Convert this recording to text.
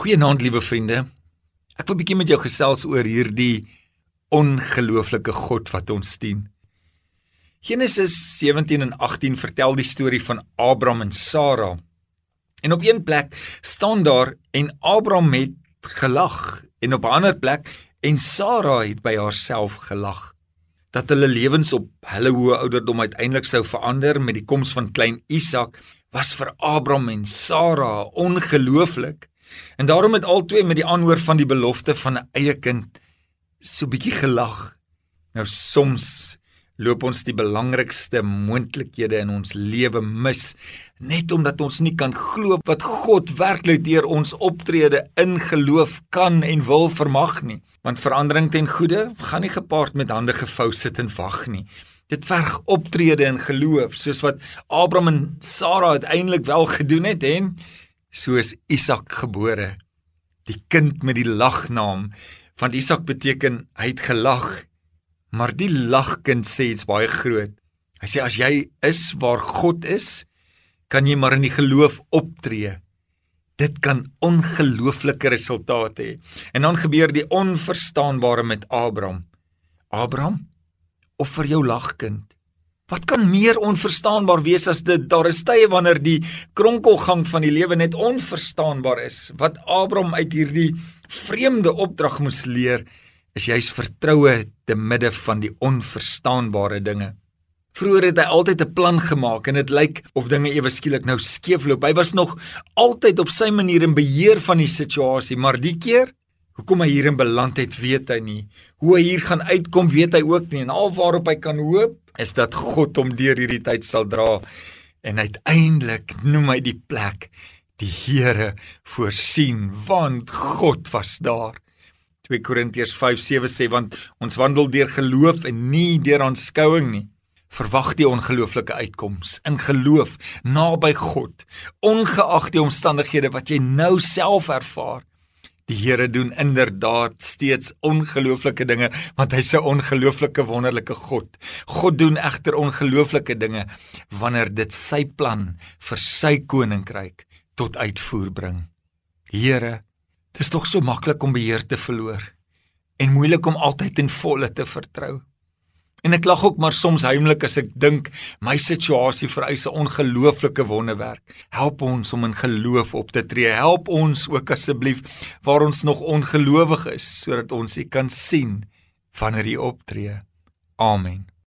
Goeienaand liewe vriende. Ek wil bietjie met jou gesels oor hierdie ongelooflike God wat ons dien. Genesis 17 en 18 vertel die storie van Abraham en Sara. En op een plek staan daar en Abraham het gelag en op 'n ander plek en Sara het by haarself gelag dat hulle lewens op hulle hoë ouderdom uiteindelik sou verander met die koms van klein Isak was vir Abraham en Sara ongelooflik. En daarom het albei met die aanhoor van die belofte van 'n eie kind so bietjie gelag. Nou soms loop ons die belangrikste moontlikhede in ons lewe mis net omdat ons nie kan glo wat God werklik deur ons optrede in geloof kan en wil vermag nie. Want verandering ten goeie gaan nie gepaard met hande gevou sit en wag nie. Dit verg optrede in geloof soos wat Abraham en Sara uiteindelik wel gedoen het en soos Isak gebore. Die kind met die lagnaam want Isak beteken hy het gelag. Maar die lagkind sê iets baie groot. Hy sê as jy is waar God is, kan jy maar in die geloof optree. Dit kan ongelooflike resultate hê. En dan gebeur die onverstaanbare met Abraham. Abraham of vir jou lagkind? Wat kan meer onverstaanbaar wees as dit? Daar is tye wanneer die kronkelgang van die lewe net onverstaanbaar is. Wat Abraham uit hierdie vreemde opdrag moes leer, is juis vertroue te midde van die onverstaanbare dinge. Vroeger het hy altyd 'n plan gemaak en dit lyk of dinge ewe skielik nou skeefloop. Hy was nog altyd op sy manier in beheer van die situasie, maar die keer Hoekom hy hierin beland het, weet hy nie. Hoe hy hier gaan uitkom, weet hy ook nie. En al waarop hy kan hoop, is dat God hom deur hierdie tyd sal dra. En uiteindelik noem hy die plek die Here voorsien, want God was daar. 2 Korintiërs 5:7 sê want ons wandel deur geloof en nie deur aanskouing nie. Verwag die ongelooflike uitkoms in geloof naby God, ongeag die omstandighede wat jy nou self ervaar. Die Here doen inderdaad steeds ongelooflike dinge want hy's 'n ongelooflike wonderlike God. God doen egter ongelooflike dinge wanneer dit sy plan vir sy koninkryk tot uitvoer bring. Here, dit is tog so maklik om beheer te verloor en moeilik om altyd in volle te vertrou. En ek lag ook maar soms heimlik as ek dink my situasie vereis 'n ongelooflike wonderwerk. Help ons om in geloof op te tree. Help ons ook asseblief waar ons nog ongelowig is sodat ons U kan sien wanneer U optree. Amen.